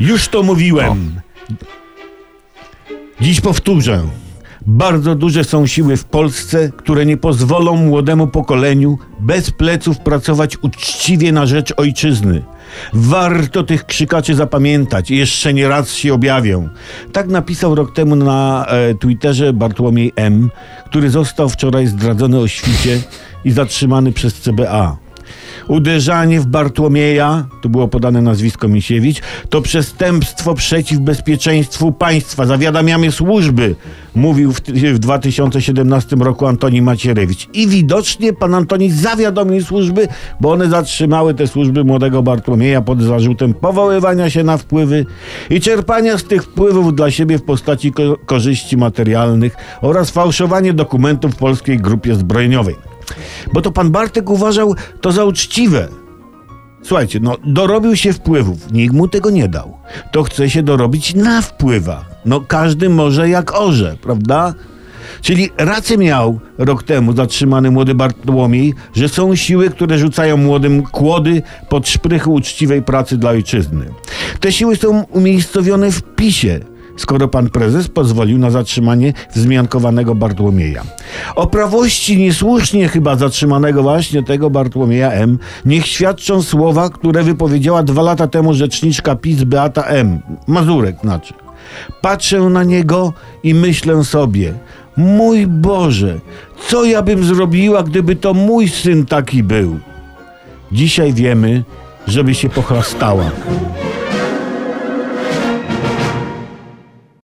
Już to mówiłem. Dziś powtórzę. Bardzo duże są siły w Polsce, które nie pozwolą młodemu pokoleniu bez pleców pracować uczciwie na rzecz ojczyzny. Warto tych krzykaczy zapamiętać jeszcze nie raz się objawią. Tak napisał rok temu na e, Twitterze Bartłomiej M., który został wczoraj zdradzony o świcie i zatrzymany przez CBA. Uderzanie w Bartłomieja, tu było podane nazwisko Misiewicz, to przestępstwo przeciw bezpieczeństwu państwa. Zawiadamiamy służby, mówił w, w 2017 roku Antoni Macierewicz. I widocznie pan Antoni zawiadomił służby, bo one zatrzymały te służby młodego Bartłomieja pod zarzutem powoływania się na wpływy i czerpania z tych wpływów dla siebie w postaci ko korzyści materialnych oraz fałszowanie dokumentów w polskiej grupie zbrojeniowej. Bo to pan Bartek uważał to za uczciwe. Słuchajcie, no dorobił się wpływów, nikt mu tego nie dał. To chce się dorobić na wpływach. No każdy może jak orze, prawda? Czyli rację miał rok temu zatrzymany młody Bartłomiej, że są siły, które rzucają młodym kłody pod szprychy uczciwej pracy dla ojczyzny. Te siły są umiejscowione w PiSie, skoro pan prezes pozwolił na zatrzymanie wzmiankowanego Bartłomieja. O prawości niesłusznie chyba zatrzymanego właśnie tego Bartłomieja M. niech świadczą słowa, które wypowiedziała dwa lata temu rzeczniczka PiS Beata M. Mazurek znaczy. Patrzę na niego i myślę sobie, mój Boże, co ja bym zrobiła, gdyby to mój syn taki był? Dzisiaj wiemy, żeby się pochlastała.